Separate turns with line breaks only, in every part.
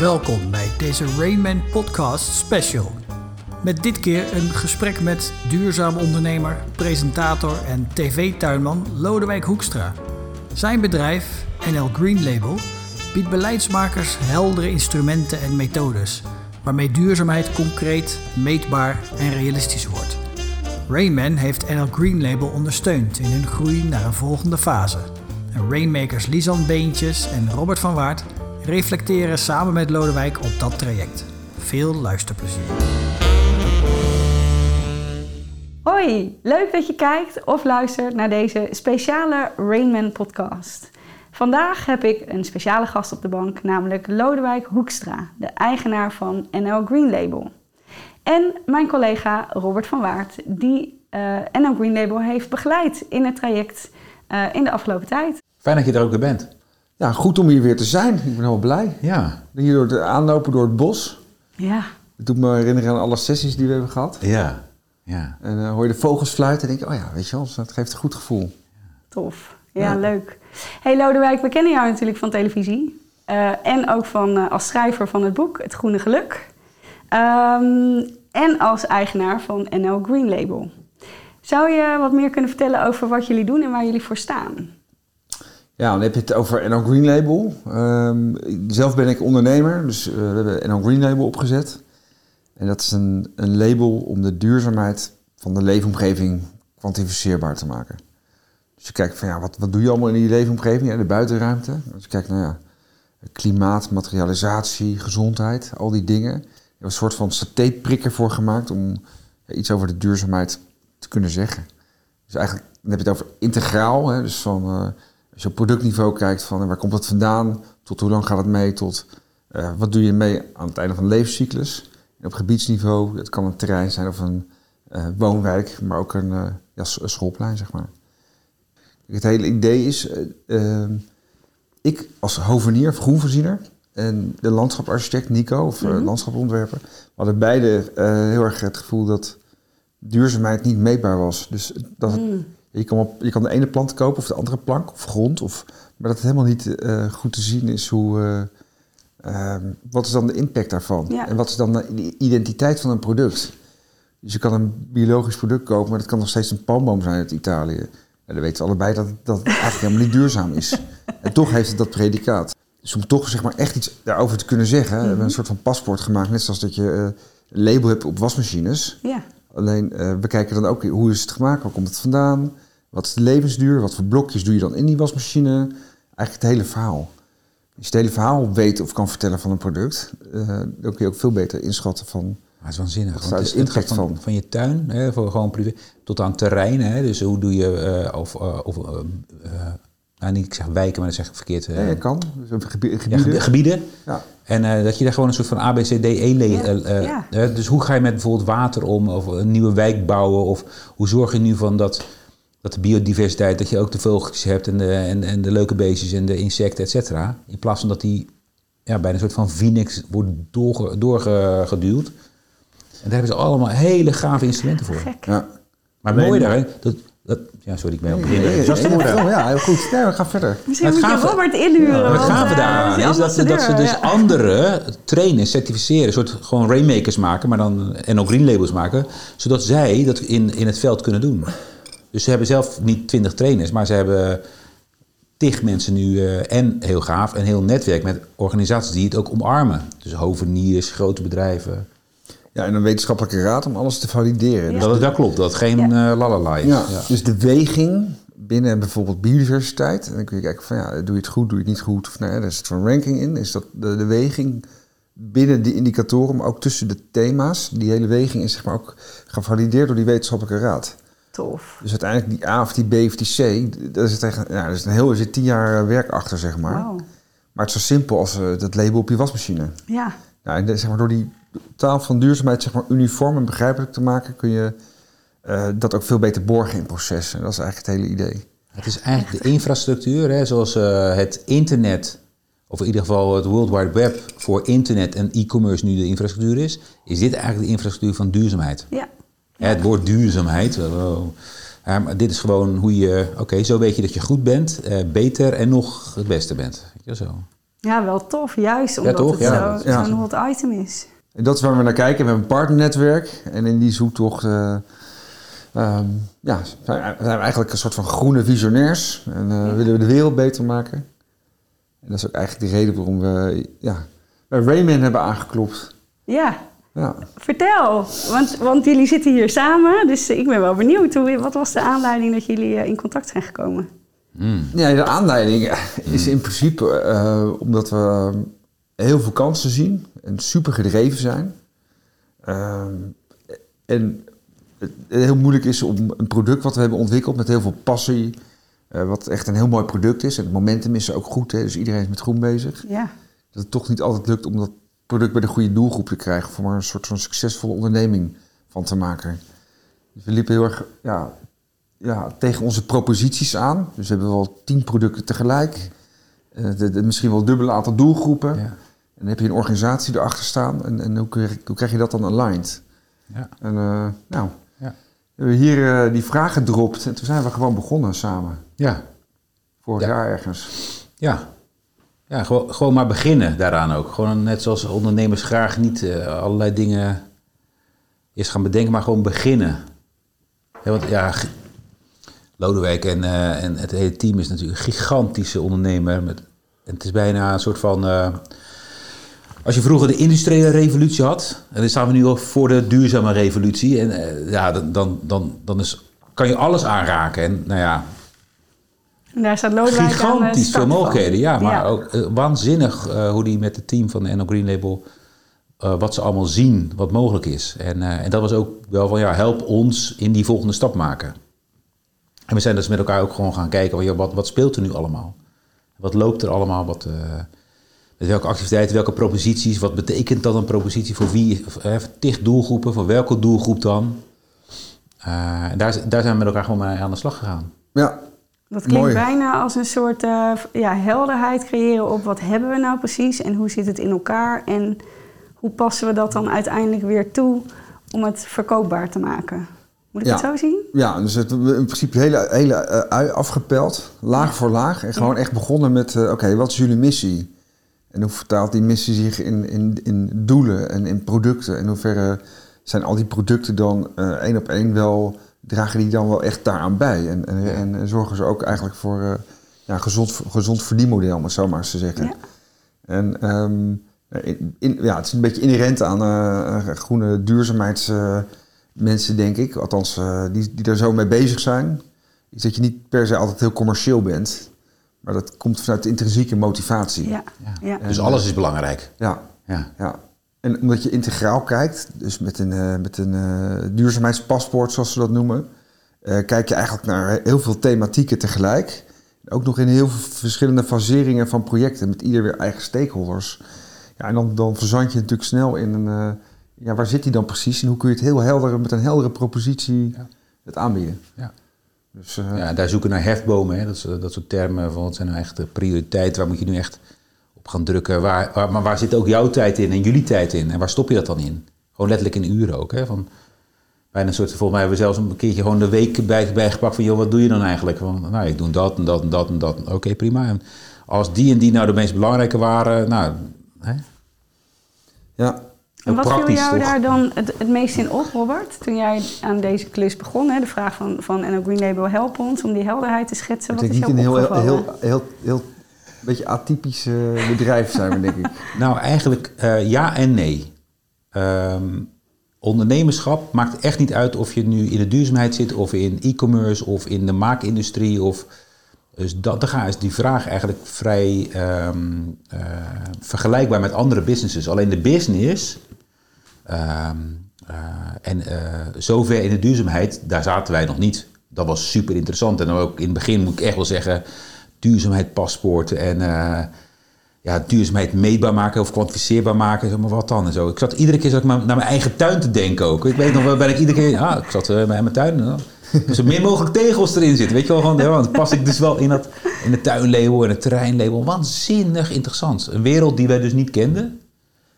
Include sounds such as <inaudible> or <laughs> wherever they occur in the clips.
Welkom bij deze Rayman Podcast Special. Met dit keer een gesprek met duurzaam ondernemer, presentator en tv-tuinman Lodewijk Hoekstra. Zijn bedrijf, NL Green Label, biedt beleidsmakers heldere instrumenten en methodes waarmee duurzaamheid concreet, meetbaar en realistisch wordt. Rayman heeft NL Green Label ondersteund in hun groei naar een volgende fase. En Rainmakers Lisan Beentjes en Robert van Waard reflecteren samen met Lodewijk op dat traject. Veel luisterplezier.
Hoi, leuk dat je kijkt of luistert naar deze speciale Rainman podcast. Vandaag heb ik een speciale gast op de bank, namelijk Lodewijk Hoekstra, de eigenaar van NL Green Label. En mijn collega Robert van Waard, die uh, NL Green Label heeft begeleid in het traject uh, in de afgelopen tijd.
Fijn dat je er ook weer bent.
Ja, goed om hier weer te zijn. Ik ben helemaal blij.
Ja.
Hier door het aanlopen door het bos.
Ja.
Het doet me herinneren aan alle sessies die we hebben gehad.
Ja. ja.
En dan uh, hoor je de vogels fluiten en denk je, oh ja, weet je wel, dat geeft een goed gevoel.
Tof. Ja, ja. leuk. Hey Lodewijk, we kennen jou natuurlijk van televisie. Uh, en ook van, uh, als schrijver van het boek Het Groene Geluk. Um, en als eigenaar van NL Green Label. Zou je wat meer kunnen vertellen over wat jullie doen en waar jullie voor staan?
Ja, dan heb je het over NL Green Label. Um, zelf ben ik ondernemer, dus uh, we hebben NL Green Label opgezet. En dat is een, een label om de duurzaamheid van de leefomgeving kwantificeerbaar te maken. Dus je kijkt van ja, wat, wat doe je allemaal in die leefomgeving? Ja, de buitenruimte. Als je kijkt naar ja, klimaat, materialisatie, gezondheid, al die dingen. Er is een soort van satéprikker voor gemaakt om iets over de duurzaamheid te kunnen zeggen. Dus eigenlijk dan heb je het over integraal, hè, dus van... Uh, als je op productniveau kijkt van waar komt het vandaan, tot hoe lang gaat het mee, tot uh, wat doe je mee aan het einde van de levenscyclus. En op gebiedsniveau, het kan een terrein zijn of een uh, woonwijk, maar ook een, uh, ja, een schoolplein, zeg maar. Het hele idee is, ik als hovenier of groenvoorziener en de landschaparchitect Nico, of mm -hmm. landschapontwerper, hadden beide heel erg het gevoel dat duurzaamheid niet meetbaar was. Dus dat het, mm. Je kan, op, je kan de ene plant kopen of de andere plank of grond. Of, maar dat het helemaal niet uh, goed te zien is hoe... Uh, uh, wat is dan de impact daarvan?
Ja.
En wat is dan de identiteit van een product? Dus je kan een biologisch product kopen, maar dat kan nog steeds een palmboom zijn uit Italië. En dan weten we allebei dat, dat het eigenlijk helemaal niet duurzaam is. En toch heeft het dat predicaat. Dus om toch zeg maar, echt iets daarover te kunnen zeggen... Mm -hmm. hebben we een soort van paspoort gemaakt. Net zoals dat je een label hebt op wasmachines.
Ja.
Alleen, we kijken dan ook hoe is het gemaakt, waar komt het vandaan... Wat is de levensduur? Wat voor blokjes doe je dan in die wasmachine? Eigenlijk het hele verhaal. Als je het hele verhaal weet of kan vertellen van een product, uh, dan kun je ook veel beter inschatten van.
Maar het is waanzinnig.
Wat
want
is de impact
van,
van?
van je tuin, hè, voor gewoon privé, tot aan terrein. Hè, dus hoe doe je, uh, of, uh, of nou niet ik zeg wijken, maar dat zeg ik verkeerd.
ja, je kan. Dus gebieden.
Ja, gebieden. gebieden.
Ja.
En dat je daar gewoon een soort van ABCDE
ja. ja.
Dus hoe ga je met bijvoorbeeld water om, of een nieuwe wijk bouwen, of hoe zorg je nu van dat dat de biodiversiteit, dat je ook de vogeltjes hebt en de, en, en de leuke beestjes en de insecten, et cetera. In plaats van dat die ja, bij een soort van phoenix wordt doorge, doorgeduwd. En daar hebben ze allemaal hele gave instrumenten voor.
Ja.
Maar mooi daar, dat, dat, ja, sorry, ik ben op het begin.
Nee, nee, nee, ja, heel goed. Nee, we gaan verder.
Misschien moet je Robert inhuren.
Ja, het gave
uh,
daaraan is dat, ze, dat ze dus
ja.
andere trainen, certificeren, een soort gewoon rainmakers maken, maar dan en ook green labels maken, zodat zij dat in, in het veld kunnen doen. Dus ze hebben zelf niet twintig trainers, maar ze hebben tig mensen nu uh, en heel gaaf, een heel netwerk met organisaties die het ook omarmen. Dus hoveniers, grote bedrijven.
Ja, en een wetenschappelijke raad om alles te valideren.
Ja. Dat het wel klopt, dat het geen ja. uh, lalala is.
Ja, ja. Dus de weging binnen bijvoorbeeld biodiversiteit. En dan kun je kijken van ja, doe je het goed, doe je het niet goed. Of nee, daar zit een ranking in. Is dat de, de weging binnen die indicatoren, maar ook tussen de thema's. Die hele weging is zeg maar ook gevalideerd door die wetenschappelijke raad.
Tof.
Dus uiteindelijk die A of die B of die C, daar zit, echt, ja, er zit een heel er zit tien jaar werk achter, zeg maar.
Wow.
Maar het is zo simpel als uh, dat label op je wasmachine.
Ja.
Nou, en de, zeg maar, door die taal van duurzaamheid zeg maar, uniform en begrijpelijk te maken, kun je uh, dat ook veel beter borgen in processen. Dat is eigenlijk het hele idee.
Het is eigenlijk de infrastructuur, hè, zoals uh, het internet, of in ieder geval het World Wide Web voor internet en e-commerce nu de infrastructuur is, is dit eigenlijk de infrastructuur van duurzaamheid.
Ja.
Ja, het woord duurzaamheid. Ja, maar dit is gewoon hoe je... Oké, okay, zo weet je dat je goed bent, uh, beter en nog het beste bent. Weet je, zo.
Ja, wel tof. Juist omdat
toch?
het
Ja,
zo-
ja.
zo'n hot item is.
En dat is waar we naar kijken. We hebben een partnernetwerk. En in die zoektocht eh, ehm, ja, zijn we zijn we eigenlijk een soort van groene visionairs. En eh, willen we de wereld beter maken. En dat is ook eigenlijk de reden waarom we ja, bij Rayman hebben aangeklopt.
Ja,
Ja.
vertel. Want, want jullie zitten hier samen, dus ik ben wel benieuwd. Hoe, wat was de aanleiding dat jullie eh, in contact zijn gekomen?
Hmm.
Ja, de aanleiding is in principe eh, omdat we heel veel kansen zien en super gedreven zijn. Ehm, en het heel moeilijk is om een product wat we hebben ontwikkeld met heel veel passie, eh, wat echt een heel mooi product is. En het momentum is ook goed, hè, dus iedereen is met groen bezig.
Ja,
Dat het toch niet altijd lukt om dat product bij de goede doelgroep te krijgen, om er een soort van succesvolle onderneming van te maken. Dus we liepen heel erg ja, ja, tegen onze proposities aan. Dus we hebben wel tien producten tegelijk. Eh, de, de- misschien wel een dubbele aantal doelgroepen.
Ja.
En dan heb je een organisatie erachter staan. En, en hoe, krijg, hoe krijg je dat dan aligned?
Ja.
En eh, nou,
Ja.
we hebben hier eh, die vraag gedropt. En toen zijn we gewoon begonnen samen.
Ja.
Vorig
Ja.
jaar ergens.
Ja. Ja, gewoon, gewoon maar beginnen daaraan ook. Gewoon net zoals ondernemers graag niet eh, allerlei dingen eerst gaan bedenken, maar gewoon beginnen. Want ja, Lodewijk en, eh, en het hele team is natuurlijk een gigantische ondernemer. Met, en het is bijna een soort van... eh, als je vroeger de industriële revolutie had, en dan staan we nu ook voor de duurzame revolutie. En ja, dan, dan, dan, dan is, kan je alles aanraken. En nou ja,
en daar staat Lodewijk
Gigantisch veel mogelijkheden, ja. Maar
Ja.
ook eh, waanzinnig eh, hoe die met het team van de NL Green Label... eh, wat ze allemaal zien, wat mogelijk is. En, eh, en dat was ook wel van, ja, help ons in die volgende stap maken. En we zijn dus met elkaar ook gewoon gaan kijken... van, ja, wat, wat speelt er nu allemaal? Wat loopt er allemaal? Wat, eh, met welke activiteiten, welke proposities? Wat betekent dat een propositie? Voor wie? Uh, tig doelgroepen, voor welke doelgroep dan? Eh, en daar, daar zijn we met elkaar gewoon mee aan de slag gegaan.
Ja,
Dat klinkt
Mooi.
bijna als een soort eh, ja, helderheid creëren op wat hebben we nou precies en hoe zit het in elkaar en hoe passen we dat dan uiteindelijk weer toe om het verkoopbaar te maken. Moet ik
Ja.
het zo zien?
Ja, dus het, in principe hele, hele eh, afgepeld, laag voor laag. En gewoon echt begonnen met, eh, oké, wat is jullie missie? En hoe vertaalt die missie zich in, in, in doelen en in producten? En in hoeverre zijn al die producten dan één op één wel, dragen die dan wel echt daaraan bij? En, en, en zorgen ze ook eigenlijk voor eh ja, gezond, gezond verdienmodel, om het zo maar eens te zeggen.
Ja.
En ehm, in, in- ja, het is een beetje inherent aan eh, groene duurzaamheidsmensen, denk ik. Althans, eh, die, die daar zo mee bezig zijn. Is dat je niet per se altijd heel commercieel bent. Maar dat komt vanuit de intrinsieke motivatie.
Ja. ja.
Dus alles is belangrijk.
Ja,
Ja.
ja. En omdat je integraal kijkt, dus met een, eh, met een eh, duurzaamheidspaspoort, zoals ze dat noemen, eh, kijk je eigenlijk naar heel veel thematieken tegelijk. Ook nog in heel veel verschillende faseringen van projecten, met ieder weer eigen stakeholders. Ja, en dan, dan verzand je natuurlijk snel in een. eh, ja, waar zit die dan precies en hoe kun je het heel helder met een heldere propositie
Ja.
het aanbieden?
Ja.
Dus, eh,
Ja, daar zoeken naar hefbomen. Hè. Dat, is, dat soort termen van wat zijn nou echt de prioriteiten. Waar moet je nu echt op gaan drukken? Waar, waar- maar waar zit ook jouw tijd in en jullie tijd in? En waar stop je dat dan in? Gewoon letterlijk in uren ook. Hè. Van, bijna een soort, volgens mij hebben we zelfs een keertje gewoon de week bij, bijgepakt van... joh, wat doe je dan eigenlijk? Van, nou, ik doe dat en dat en dat en dat. Oké, prima. En als die en die nou de meest belangrijke waren... Nou, hè,
ja.
En wat viel
praktisch,
jou
toch?
daar dan het, het meest in op, Robert? Toen jij aan deze klus begon, hè? de vraag van, van NL Green Label help ons om die helderheid te schetsen.
Ik
Wat
denk
is
niet een heel, heel, heel, heel, beetje atypisch bedrijf zijn we, denk ik. <laughs>
Nou, eigenlijk eh, ja en nee. Ehm, ondernemerschap maakt echt niet uit of je nu in de duurzaamheid zit, of in e-commerce, of in de maakindustrie. Of, dus dat, ga- is die vraag eigenlijk vrij ehm, eh, vergelijkbaar met andere businesses. Alleen de business ehm, eh, en zover in de duurzaamheid, daar zaten wij nog niet. Dat was super interessant. En ook in het begin moet ik echt wel zeggen, duurzaamheid, paspoorten en eh, ja, duurzaamheid meetbaar maken of kwantificeerbaar maken. Zeg maar wat dan en zo. Ik zat iedere keer zat ik maar naar mijn eigen tuin te denken ook. Ik weet nog wel, ben ik iedere keer, ah, ik zat eh, bij mijn tuin. Dus zo min mogelijk tegels erin zitten. Weet je wel, gewoon, ja, want dan pas ik dus wel in, dat, in het tuinlabel en het terreinlabel. Waanzinnig interessant. Een wereld die wij dus niet kenden.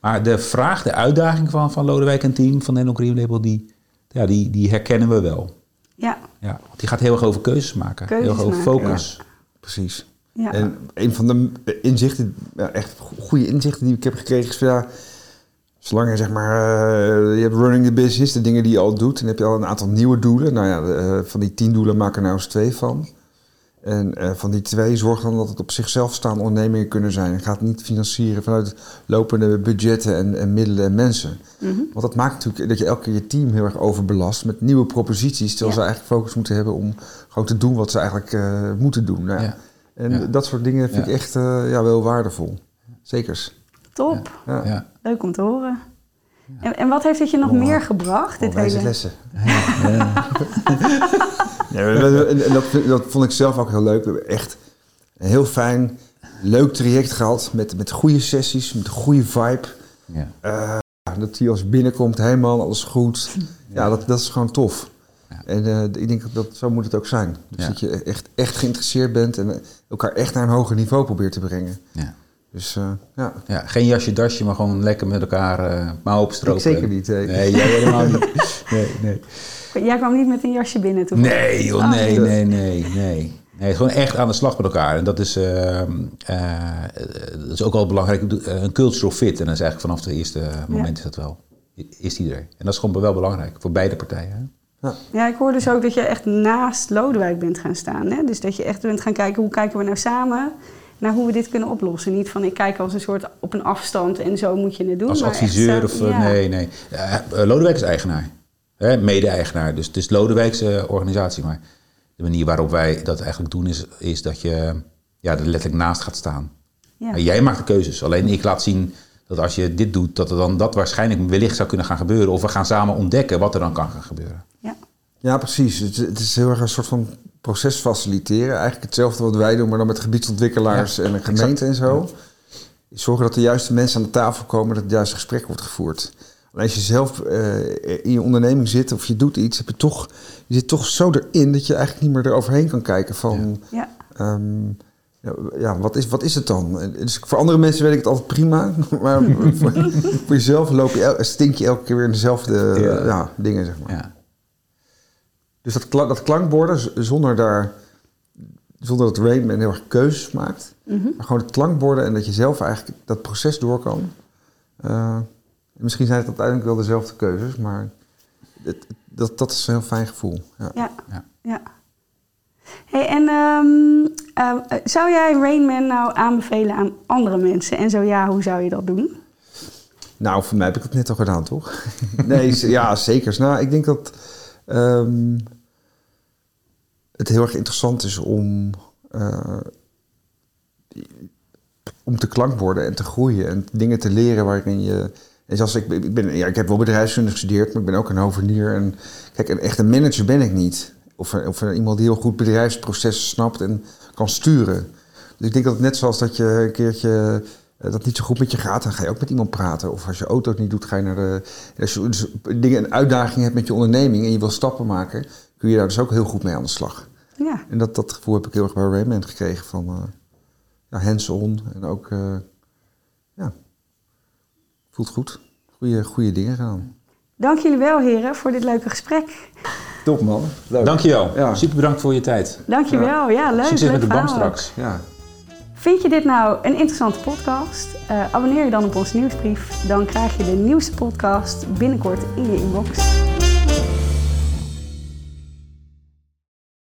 Maar de vraag, de uitdaging van, van Lodewijk en team van Nederland Green Label, die, ja, die, die herkennen we wel.
Ja,
Ja, want die gaat heel erg over keuzes maken.
Keuzes
heel erg over
maken,
focus.
Precies.
Ja.
En een van de inzichten, echt goede inzichten die ik heb gekregen is van ja, zolang je zeg maar, eh, je hebt running the business, de dingen die je al doet, dan heb je al een aantal nieuwe doelen. Nou ja, eh, van die tien doelen maak er nou eens twee van. En eh, van die twee zorg dan dat het op zichzelf staande ondernemingen kunnen zijn. Je gaat niet financieren vanuit lopende budgetten en, en middelen en mensen.
Mhm.
Want dat maakt natuurlijk dat je elke keer je team heel erg overbelast met nieuwe proposities. Terwijl
Ja.
ze eigenlijk focus moeten hebben om gewoon te doen wat ze eigenlijk eh, moeten doen. Nou, ja.
Ja.
En
Ja.
dat soort dingen vind
Ja.
ik echt eh, ja, wel waardevol. Zekers.
Top.
Ja.
Ja.
Leuk om te horen. En, en wat heeft het je nog
Oh,
meer gebracht? Dit
wijze
hele...
lessen. Ja, <laughs> en dat, dat vond ik zelf ook heel leuk. We hebben echt een heel fijn, leuk traject gehad. Met, met goede sessies, met een goede vibe.
Ja.
Eh, dat hij als binnenkomt, helemaal alles goed. Ja, dat, dat is gewoon tof.
Ja.
En eh, ik denk dat, dat zo moet het ook zijn. Dus
Ja.
dat je echt, echt geïnteresseerd bent en eh, elkaar echt naar een hoger niveau probeert te brengen.
Ja.
Dus eh, ja,
Ja, geen jasje, dasje, maar gewoon lekker met elkaar uh, mouw opstropen.
ik zeker niet. eh.
Nee, jij helemaal niet. Nee, nee.
Jij kwam niet met een jasje binnen toe.
Nee, joh,
Oh.
nee, nee, nee, nee. Nee, gewoon echt aan de slag met elkaar. En dat is, eh, eh, dat is ook wel belangrijk. Een cultural fit. En dat is eigenlijk vanaf het eerste moment is dat wel. Is die er. En dat is gewoon wel belangrijk voor beide partijen. hè?
Ja, ik hoor dus ook dat je echt naast Lodewijk bent gaan staan. Hè? Dus dat je echt bent gaan kijken, hoe kijken we nou samen naar hoe we dit kunnen oplossen. Niet van, ik kijk als een soort op een afstand en zo moet je het doen.
Als
maar
adviseur of... eh,
ja.
Nee, nee. Eh, eh, Lodewijk is eigenaar. Hè, Mede-eigenaar. Dus het is Lodewijk's eh, organisatie. Maar de manier waarop wij dat eigenlijk doen is, is dat je ja, er letterlijk naast gaat staan.
Ja.
Jij maakt de keuzes. Alleen ik laat zien dat als je dit doet, dat er dan dat waarschijnlijk wellicht zou kunnen gaan gebeuren. Of we gaan samen ontdekken wat er dan kan gaan gebeuren.
Ja.
Ja, precies. Het, het is heel erg een soort van proces faciliteren. Eigenlijk hetzelfde wat wij doen, maar dan met gebiedsontwikkelaars en een gemeente en zo. Zorgen dat de juiste mensen aan de tafel komen, dat het juiste gesprek wordt gevoerd. Alleen als je zelf eh, in je onderneming zit of je doet iets, heb je toch, je zit toch zo erin dat je eigenlijk niet meer eroverheen kan kijken van,
Ja.
ehm, ja, ja, wat, is, wat is het dan? En Dus voor andere mensen weet ik het altijd prima, <laughs> maar voor, voor jezelf loop je, el- stink je elke keer weer in dezelfde
Ja.
ja, dingen, zeg maar.
Ja.
Dus dat, kla- dat klankborden, zonder, daar, zonder dat Rainman heel erg keuzes maakt,
Mhm.
maar gewoon het klankborden en dat je zelf eigenlijk dat proces door kan. Eh, misschien zijn het uiteindelijk wel dezelfde keuzes, maar het, dat, dat is een heel fijn gevoel. Ja.
Ja.
Ja.
ja. Hey, en ehm, eh, zou jij Rainman nou aanbevelen aan andere mensen? En zo ja, hoe zou je dat doen?
Nou, voor mij heb ik dat net al gedaan, toch? <laughs> nee, ja, zeker. Nou, ik denk dat ehm, het heel erg interessant is om, eh, om te klankborden en te groeien en dingen te leren waarin je. En zoals ik, ik, ben, ja, ik heb wel bedrijfskunde gestudeerd, maar ik ben ook een hovenier. En kijk, een echte manager ben ik niet. Of, of iemand die heel goed bedrijfsprocessen snapt en kan sturen. Dus ik denk dat het net zoals dat je een keertje eh, dat niet zo goed met je gaat, dan ga je ook met iemand praten. Of als je auto niet doet, ga je naar de. Als je dus dingen, een uitdaging hebt met je onderneming en je wil stappen maken, kun je daar dus ook heel goed mee aan de slag.
Ja.
En dat, dat gevoel heb ik heel erg bij Rayman gekregen van eh, ja, hands-on en ook eh, ja, voelt goed. Goeie, goede dingen gaan.
Dank jullie wel, heren, voor dit leuke gesprek.
Top man. Leuk.
Dankjewel.
Ja.
Super bedankt voor je tijd.
Dankjewel. Ja, leuk.
Succes
leuk
met de bank straks.
Ja.
Vind je dit nou een interessante podcast? Eh, abonneer je dan op onze nieuwsbrief. Dan krijg je de nieuwste podcast binnenkort in je inbox.